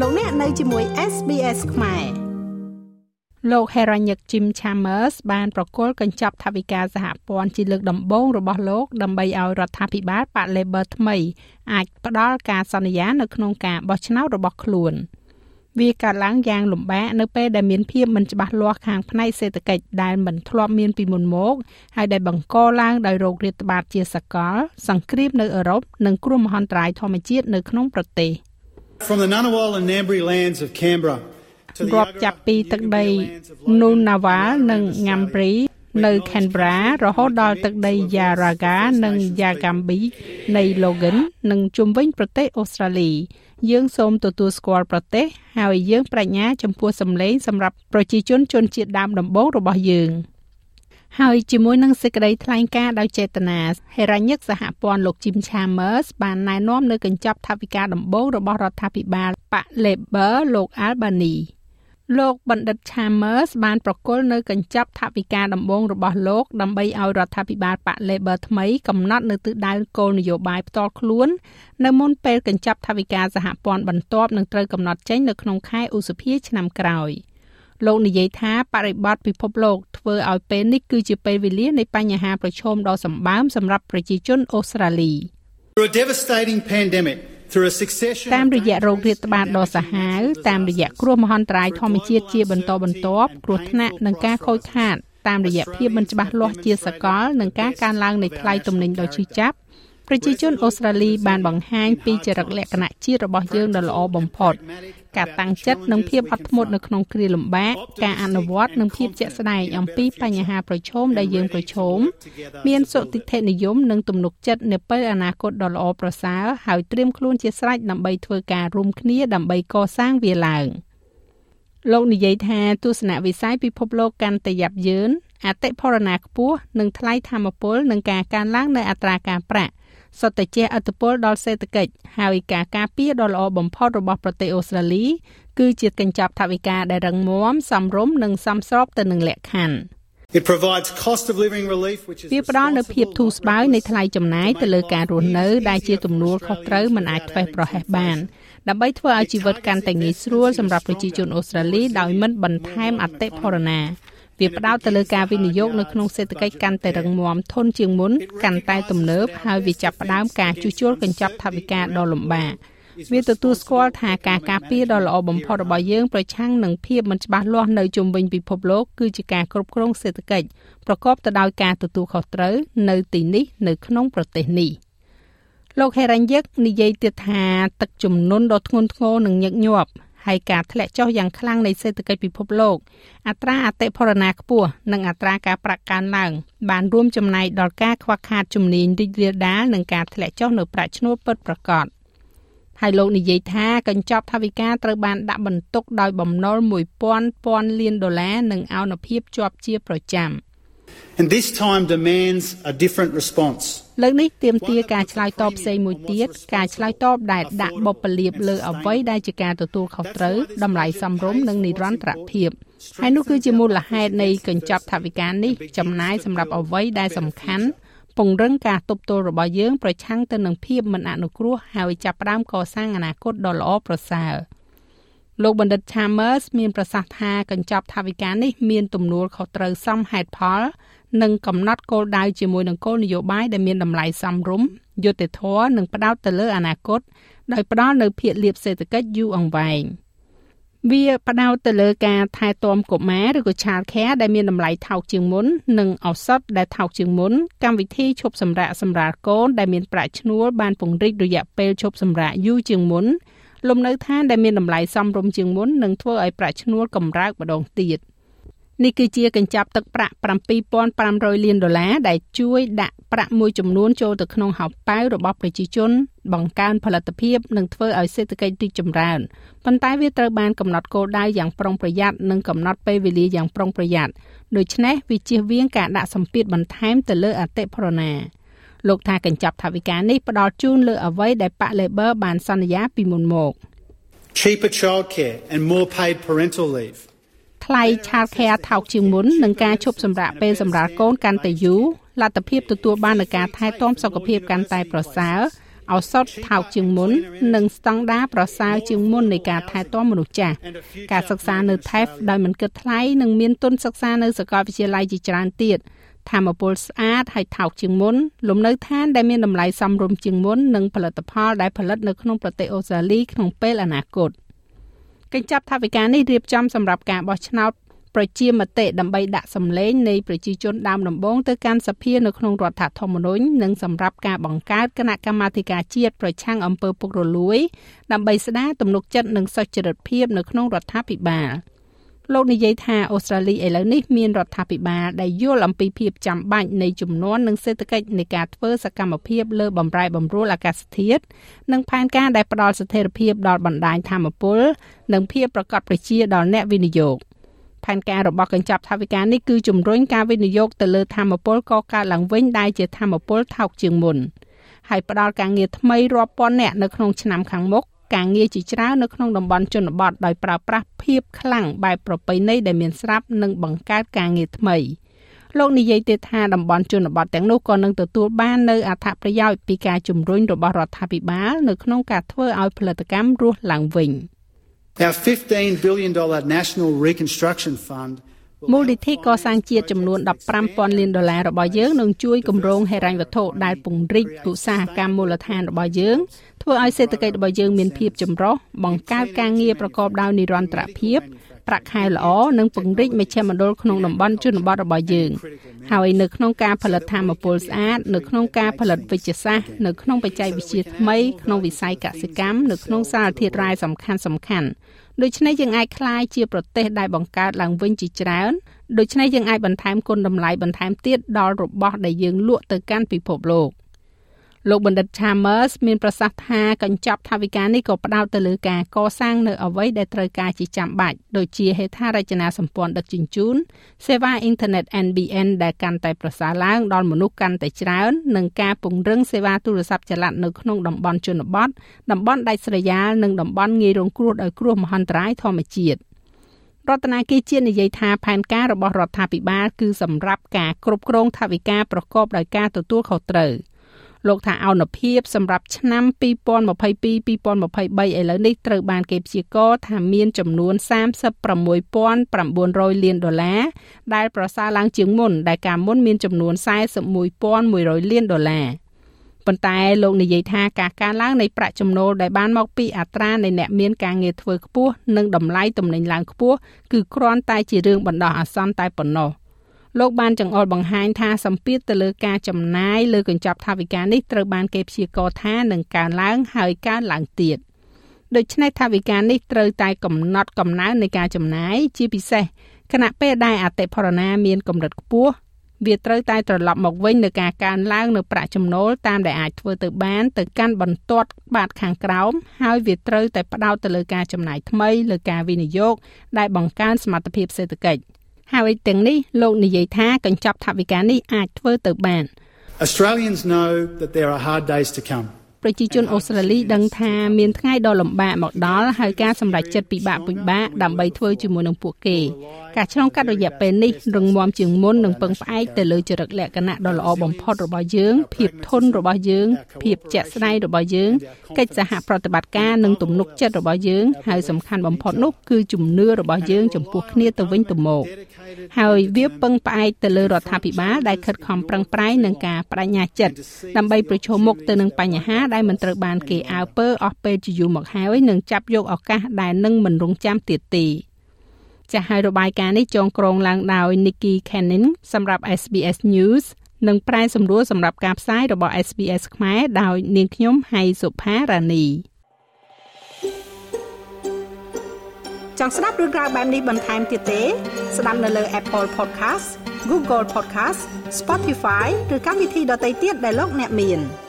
លោកអ្នកនៅជាមួយ SBS ខ្មែរលោក Heranyck Jim Chambers បានប្រគល់កញ្ចប់ថវិកាសហព័ន្ធជាលើកដំបូងរបស់លោកដើម្បីឲ្យរដ្ឋាភិបាលបក Labor ថ្មីអាចផ្ដល់ការសន្យានៅក្នុងការបោះឆ្នោតរបស់ខ្លួន។វាកើតឡើងយ៉ាងលំបាកនៅពេលដែលមានភាពមិនច្បាស់លាស់ខាងផ្នែកសេដ្ឋកិច្ចដែលមិនធ្លាប់មានពីមុនមកហើយដែលបង្កឡើងដោយរោគរាតត្បាតជាសកល សង្គ្រាមនៅអឺរ៉ុបនិងគ្រោះមហន្តរាយធម្មជាតិនៅក្នុងប្រទេស From the Ngunnawal and Ngambri lands of Canberra រាប់ចាប់ពីទឹកដី Nunawal និង Ngambri នៅ Canberra រហូតដល់ទឹកដី Yaraga និង Yagambi នៃ Logan និងជុំវិញប្រទេសអូស្ត្រាលី យើងសូមទទួលស្គាល់ប្រទេស ហើយយើងបញ្ញាចំពោះសម្លេងសម្រាប់ប្រជាជនជនជាតិដើមដំបូងរបស់យើង ហើយជាមួយនឹងសេចក្តីថ្លែងការណ៍ដោយចេតនាហេរ៉ាញិកសហព័ន្ធលោក Jim Chambers បានណែនាំនៅកញ្ចប់ថវិកាដំបូងរបស់រដ្ឋាភិបាលបក Labor លោក Albany លោកបណ្ឌិត Chambers បានប្រគល់នៅកញ្ចប់ថវិកាដំបូងរបស់លោកដើម្បីឲ្យរដ្ឋាភិបាលបក Labor ថ្មីកំណត់នៅទិសដៅគោលនយោបាយផ្ទាល់ខ្លួន នៅមុនពេលកញ្ចប់ថវិកាសហព័ន្ធបន្ទាប់នឹងត្រូវកំណត់ចេញនៅក្នុងខែឧសភាឆ្នាំក្រោយ លោកនិយាយថាបរិបទពិភពលោកធ្វើឲ្យពេលនេះគឺជាពេលវេលានៃបញ្ហាប្រឈមដ៏សម្បើមសម្រាប់ប្រជាជនអូស្ត្រាលី Through a devastating pandemic តាមរយៈរោគរាតត្បាតដ៏សាហាវតាមរយៈគ្រោះមហន្តរាយធម្មជាតិជាបន្តបន្ទាប់គ្រោះថ្នាក់និងការខូចខាតតាមរយៈភាពមិនច្បាស់លាស់ជាសកលនិងការកើនឡើងនៃថ្លៃទំនិញដ៏ឈឺចាប់ ប្រជាជនអូស្ត្រាលីបានបង្ហាញពីចរិតលក្ខណៈជាតិរបស់យើងដ៏ល្អបំផុតការតាំងចិត្តនិងភាពអត់ធ្មត់នៅក្នុងគ្រាលំបាកការអនុវត្តនិងភាពជាក់ស្ដែងអំពីបញ្ហាប្រឈមដែលយើងប្រឈមមានសុតិធិនិយមនិងទំនុកចិត្តនៅពេលអនាគតដ៏ល្អប្រសើរហើយត្រៀមខ្លួនជាស្រេចដើម្បីធ្វើការរួមគ្នាដើម្បីកសាងវាឡើងលោកនិយាយថាទស្សនវិស័យពិភពលោកកាន់តែយ៉ាប់យ៉ឺនអតិផរណាខ្ពស់និងថ្លៃធម្មពលនិងការកើនឡើងនៃអត្រាការប្រាក់ សុទ្ធតែជះឥទ្ធិពលដល់សេដ្ឋកិច្ចហើយការការពារដ៏ល្អបំផុតរបស់ប្រទេសអូស្ត្រាលី គឺជាកញ្ចប់ថវិកាដែលរឹងមាំសមរម្យនិងសមស្របទៅនឹងលក្ខខណ្ឌ It provides cost of living relief which is វាផ្ដល់នូវភាពធូរស្បើយនៃថ្លៃចំណាយទៅលើការរស់នៅដែលជាទំនួលខុសត្រូវមិនអាចធ្វេសប្រហែសបានដើម្បីធ្វើឲ្យជីវិតកាន់តែងាយស្រួលសម្រាប់ប្រជាជនអូស្ត្រាលីដោយមិនបន្ថែមអតិផរណា វាផ្ដោតទៅលើការវិនិយោគនៅក្នុងសេដ្ឋកិច្ចកាន់តែរឹងមាំធន់ជាងមុនកាន់តែទំនើបហើយវាចាប់ផ្ដើមការជួសជុលកញ្ចប់ថវិកាដ៏លំបាកវាទទួលស្គាល់ថាការការពារដ៏ល្អបំផុតរបស់យើងប្រឆាំងនឹងភាពមិនច្បាស់លាស់នៅជុំវិញពិភពលោកគឺជាការគ្រប់គ្រងសេដ្ឋកិច្ចប្រកបទៅដោយការទទួលខុសត្រូវនៅទីនេះនៅក្នុងប្រទេសនេះលោកហេរ៉ាញ់យឹកនិយាយទៀតថាទឹកជំនន់ដ៏ធ្ងន់ធ្ងរនិងញឹកញាប់ ហើយការធ្លាក់ចុះយ៉ាងខ្លាំងនៃសេដ្ឋកិច្ចពិភពលោកអត្រាអតិផរណាខ្ពស់និងអត្រាការប្រាក់កើនឡើង បានរួមចំណែកដល់ការខ្វះខាតជំនាញរីករាលដាលនិងការធ្លាក់ចុះនៅប្រាក់ឈ្នួលពិតប្រាកដហើយលោកនិយាយថាកញ្ចប់ថវិកាត្រូវបានដាក់បន្ទុកដោយបំណុល1000ពាន់លានដុល្លារនិងអនុភាពជាប់ជាប្រចាំ។ And this time demands a different response. លើកនេះទាមទារការឆ្លើយតបផ្សេងមួយទៀតការឆ្លើយតបដែលដាក់បុព្វលាភលើអ្វីដែលជាការទទួលខុសត្រូវតម្លៃសមរម្យនិងនិរន្តរភាពហើយនោះគឺជាមូលហេតុនៃកញ្ចប់ថវិកានេះចំណាយសម្រាប់អ្វីដែលសំខាន់ពង្រឹងការទប់ទល់របស់យើងប្រឆាំងទៅនឹងភាពមិនអនុគ្រោះហើយចាប់ផ្ដើមកសាងអនាគតដ៏ល្អប្រសើរ លោកបណ្ឌិត Chambers មានប្រសាសន៍ថាកញ្ចប់ថវិកានេះមានទំនួលខុសត្រូវសមហេតុផល និងកំណត់គោលដៅជាមួយនឹងគោលនយោបាយដែលមានតម្លៃសមរម្យយុត្តិធម៌និងផ្ដោតទៅលើអនាគតដោយផ្ដល់នូវភាគលាភសេដ្ឋកិច្ចយូរអង្វែងវាផ្ដោតទៅលើការថែទាំកុមារឬក៏ child care ដែលមានតម្លៃថោកជាងមុននិងឱសថដែលថោកជាងមុនកម្មវិធីឈប់សម្រាកសម្រាលកូនដែលមានប្រាក់ឈ្នួលបានពង្រីករយៈពេលឈប់សម្រាកយូរជាងមុន លំនៅឋានដែលមានតម្លៃសមរម្យជាងមុននឹងធ្វើឲ្យប្រាក់ឈ្នួលកម្រើកម្ដងទៀត។នេះគឺជាកញ្ចប់ទឹកប្រាក់7500លានដុល្លារដែលជួយដាក់ប្រាក់មួយចំនួនចូលទៅក្នុងហោប៉ៅរបស់ប្រជាជន បង្កើនផលិតភាពនិងធ្វើឲ្យសេដ្ឋកិច្ចរីកចម្រើនប៉ុន្តែវាត្រូវបានកំណត់គោលដៅយ៉ាងប្រុងប្រយ័ត្ននិងកំណត់ពេលវេលាយ៉ាងប្រុងប្រយ័ត្នដូច្នេះវាជៀសវាងការដាក់សម្ពាធបន្ថែមទៅលើអតិផរណា លោកថាកញ្ចប់ថវិកានេះផ្ដល់ជូនលើអ្វីដែលប៉ា Labor បានសន្យាពីមុនមក cheaper childcare and more paid parental leave ថ្លៃ childcare ថោកជាងមុននិងការឈប់សម្រាកពេលសម្រាប់កូនកាន់តែយូរលទ្ធភាពទទួលបាននូវការថែទាំសុខភាពកាន់តែប្រសើរឱសថថោកជាងមុននិងស្តង់ដារប្រសើរជាងមុននៃការថែទាំមនុស្សចាស់ការសិក្សានៅ TAFE ដោយមិនគិតថ្លៃនិងមានទុនសិក្សានៅសាកលវិទ្យាល័យជាច្រើនទៀត ធម្មពលស្អាតហើយថោកជាងមុនលំនៅឋានដែលមានតម្លៃសមរម្យជាងមុននិងផលិតផលដែលផលិតនៅក្នុងប្រទេសអូស្ត្រាលីក្នុងពេលអនាគតកញ្ចប់ថវិកានេះរៀបចំសម្រាប់ការបោះឆ្នោតប្រជាមតិដើម្បីដាក់សម្លេងនៃប្រជាជនដើមដំបូងទៅកាន់សភានៅក្នុងរដ្ឋធម្មនុញ្ញនិងសម្រាប់ការបង្កើតគណៈកម្មាធិការជាតិប្រឆាំងអំពើពុករលួយ ដើម្បីស្ដារទំនុកចិត្តនិងសុចរិតភាពនៅក្នុងរដ្ឋាភិបាល លោកនិយាយថាអូស្ត្រាលីឥឡូវនេះមានរដ្ឋាភិបាលដែលយល់អំពីភាពចាំបាច់នៃចំនួននិងសេដ្ឋកិច្ចនៃការធ្វើសកម្មភាពលើបំរែបំរួលអាកាសធាតុនិងផែនការដែលផ្ដល់ស្ថិរភាពដល់បណ្ដាញធម្មពលនិងភាពប្រកបប្រជាដល់អ្នកវិនិយោគ។ផែនការរបស់កញ្ចប់ថវិកានេះគឺជំរុញការវិនិយោគទៅលើធម្មពលកកើតឡើងវិញដែលជាធម្មពលថោកជាងមុនហើយផ្ដល់ការងារថ្មីរាប់ពាន់នាក់នៅក្នុងឆ្នាំខាងមុខ ការងារជាច្រើននៅក្នុងតំបន់ជនបទដោយប្រើប្រាស់ភាពខ្លាំងបែបប្រពៃណីដែលមានស្រាប់និងបង្កើតការងារថ្មីលោកនិយាយទៀតថាតំបន់ជនបទទាំងនោះក៏នឹងទទួលបាននៅអត្ថប្រយោជន៍ពីការជំរុញរបស់រដ្ឋាភិបាលនៅក្នុងការធ្វើឲ្យផលិតកម្មរស់ឡើងវិញ។ Our $15 billion National Reconstruction Fund មូលនិធិកសាងជាតិចំនួន15,000លានដុល្លាររបស់យើងនឹងជួយគម្រោងហិរញ្ញវត្ថុដែលពង្រីកឧស្សាហកម្មមូលដ្ឋានរបស់យើងធ្វើឲ្យសេដ្ឋកិច្ចរបស់យើងមានភាពចម្រុះបង្កើតការងារប្រកបដោយនិរន្តរភាពប្រាក់ខែល្អនិងពង្រីកមជ្ឈមណ្ឌលក្នុងតំបន់ជនបទរបស់យើងហើយនៅក្នុងការផលិតធម្មពលស្អាតនៅក្នុងការផលិតវិជ្ជាសាស្ត្រនៅក្នុងបច្ចេកវិទ្យាថ្មីក្នុងវិស័យកសិកម្មនៅក្នុងសារធាតុរ៉ែសំខាន់សំខាន់ ដូច្នេះយើងអាចក្លាយជាប្រទេសដែលបង្កើតឡើងវិញជាច្រើនដូច្នេះយើងអាចបន្ថែមគុណតម្លៃបន្ថែមទៀតដល់របស់ដែលយើងលក់ទៅកាន់ពិភពលោក។ លោកបណ្ឌិត Chalmers មានប្រសាសន៍ថាកញ្ចប់ថវិកានេះក៏ផ្ដោតទៅលើការកសាងនៅអ្វីដែលត្រូវការជាចាំបាច់ដូចជាហេដ្ឋារចនាសម្ព័ន្ធដឹកជញ្ជូនសេវាអ៊ីនធឺណិត NBN ដែលកាន់តែប្រសើរឡើងដល់មនុស្សកាន់តែច្រើននិងការពង្រឹងសេវាទូរស័ព្ទចល័តនៅក្នុងតំបន់ជនបទតំបន់ដាច់ស្រយាលនិងតំបន់ងាយរងគ្រោះដោយគ្រោះមហន្តរាយធម្មជាតិរដ្ឋាភិបាលជាតិនិយាយថាផែនការរបស់រដ្ឋាភិបាលគឺសម្រាប់ការគ្រប់គ្រងថវិកាប្រកបដោយការទទួលខុសត្រូវ។ លោកថាអនុភាពសម្រាប់ឆ្នាំ2022-2023ឥឡូវនេះត្រូវបានគេព្យាករណ៍ថាមានចំនួន36,900លានដុល្លារដែលប្រសើរឡើងជាងមុនដែលកាលមុនមានចំនួន41,100លានដុល្លារប៉ុន្តែលោកនិយាយថាការកើនឡើងនៃប្រាក់ចំណូលដែលបានមកពីអត្រានៃអ្នកមានការងារធ្វើខ្ពស់និងតម្លៃទំនិញឡើងខ្ពស់គឺគ្រាន់តែជារឿងបណ្ដោះអាសន្នតែប៉ុណ្ណោះ។ លោកបានចង្អុលបង្ហាញថាសម្ពាធទៅលើការចំណាយលើកញ្ចប់ថវិកានេះត្រូវបានគេព្យាករណ៍ថានឹងកើនឡើងហើយកើនឡើងទៀតដូច្នេះថវិកានេះត្រូវតែកំណត់កំណើននៃការចំណាយជាពិសេសខណៈពេលដែលអតិផរណាមានកម្រិតខ្ពស់វាត្រូវតែត្រឡប់មកវិញនៅការកើនឡើងនៅប្រាក់ចំណូលតាមដែលអាចធ្វើទៅបានទៅកាន់បន្ទាត់បាតខាងក្រោមហើយវាត្រូវតែផ្ដោតទៅលើការចំណាយថ្មីលើការវិនិយោគដែលបង្កើនសមត្ថភាពសេដ្ឋកិច្ច ហើយទាំងនេះលោកនិយាយថាកញ្ចប់ថវិកានេះអាចធ្វើទៅបាន Australians know that there are hard days to come ប្រជាជនអូស្ត្រាលីដឹងថាមានថ្ងៃដ៏លំបាកមកដល់ហើយការសម្រេចចិត្តពិបាកពិបាកដើម្បីធ្វើជាមួយនឹងពួកគេការឆ្លងកាត់រយៈពេលនេះរងមាំជាងមុននឹងពឹងផ្អែកទៅលើចរិតលក្ខណៈដ៏ល្អបំផុតរបស់យើង ភាពធន់របស់យើង ភាពជាក់ស្ដែងរបស់យើងកិច្ចសហប្រតិបត្តិការនិងទំនុកចិត្តរបស់យើងហើយសំខាន់បំផុតនោះគឺជំនឿរបស់យើងចំពោះគ្នាទៅវិញទៅមកហើយវាពឹងផ្អែកទៅលើរដ្ឋាភិបាលដែលខិតខំប្រឹងប្រែងនឹងការបដិញ្ញាចិត្តដើម្បីប្រឈមមុខទៅនឹងបញ្ហាដែលមិនត្រូវបានគេអើពើអស់ពេលជាយូរមកហើយនឹងចាប់យកឱកាសដែលនឹងមិនរងចាំទៀតទេចាស់ហើយរបាយការណ៍នេះចងក្រងឡើងដោយ Nikki Cannon សម្រាប់ SBS News និងប្រែសម្រួលសម្រាប់ការផ្សាយរបស់ SBS ខ្មែរដោយនាងខ្ញុំហៃសុផារ៉ានីចង់ស្ដាប់រឿងក្រៅបែបនេះបន្ថែមទៀតទេ ស្ដាប់នៅលើ Apple Podcast Google Podcast Spotify ឬកម្មវិធីដទៃទៀតដែលលោកអ្នកមាន។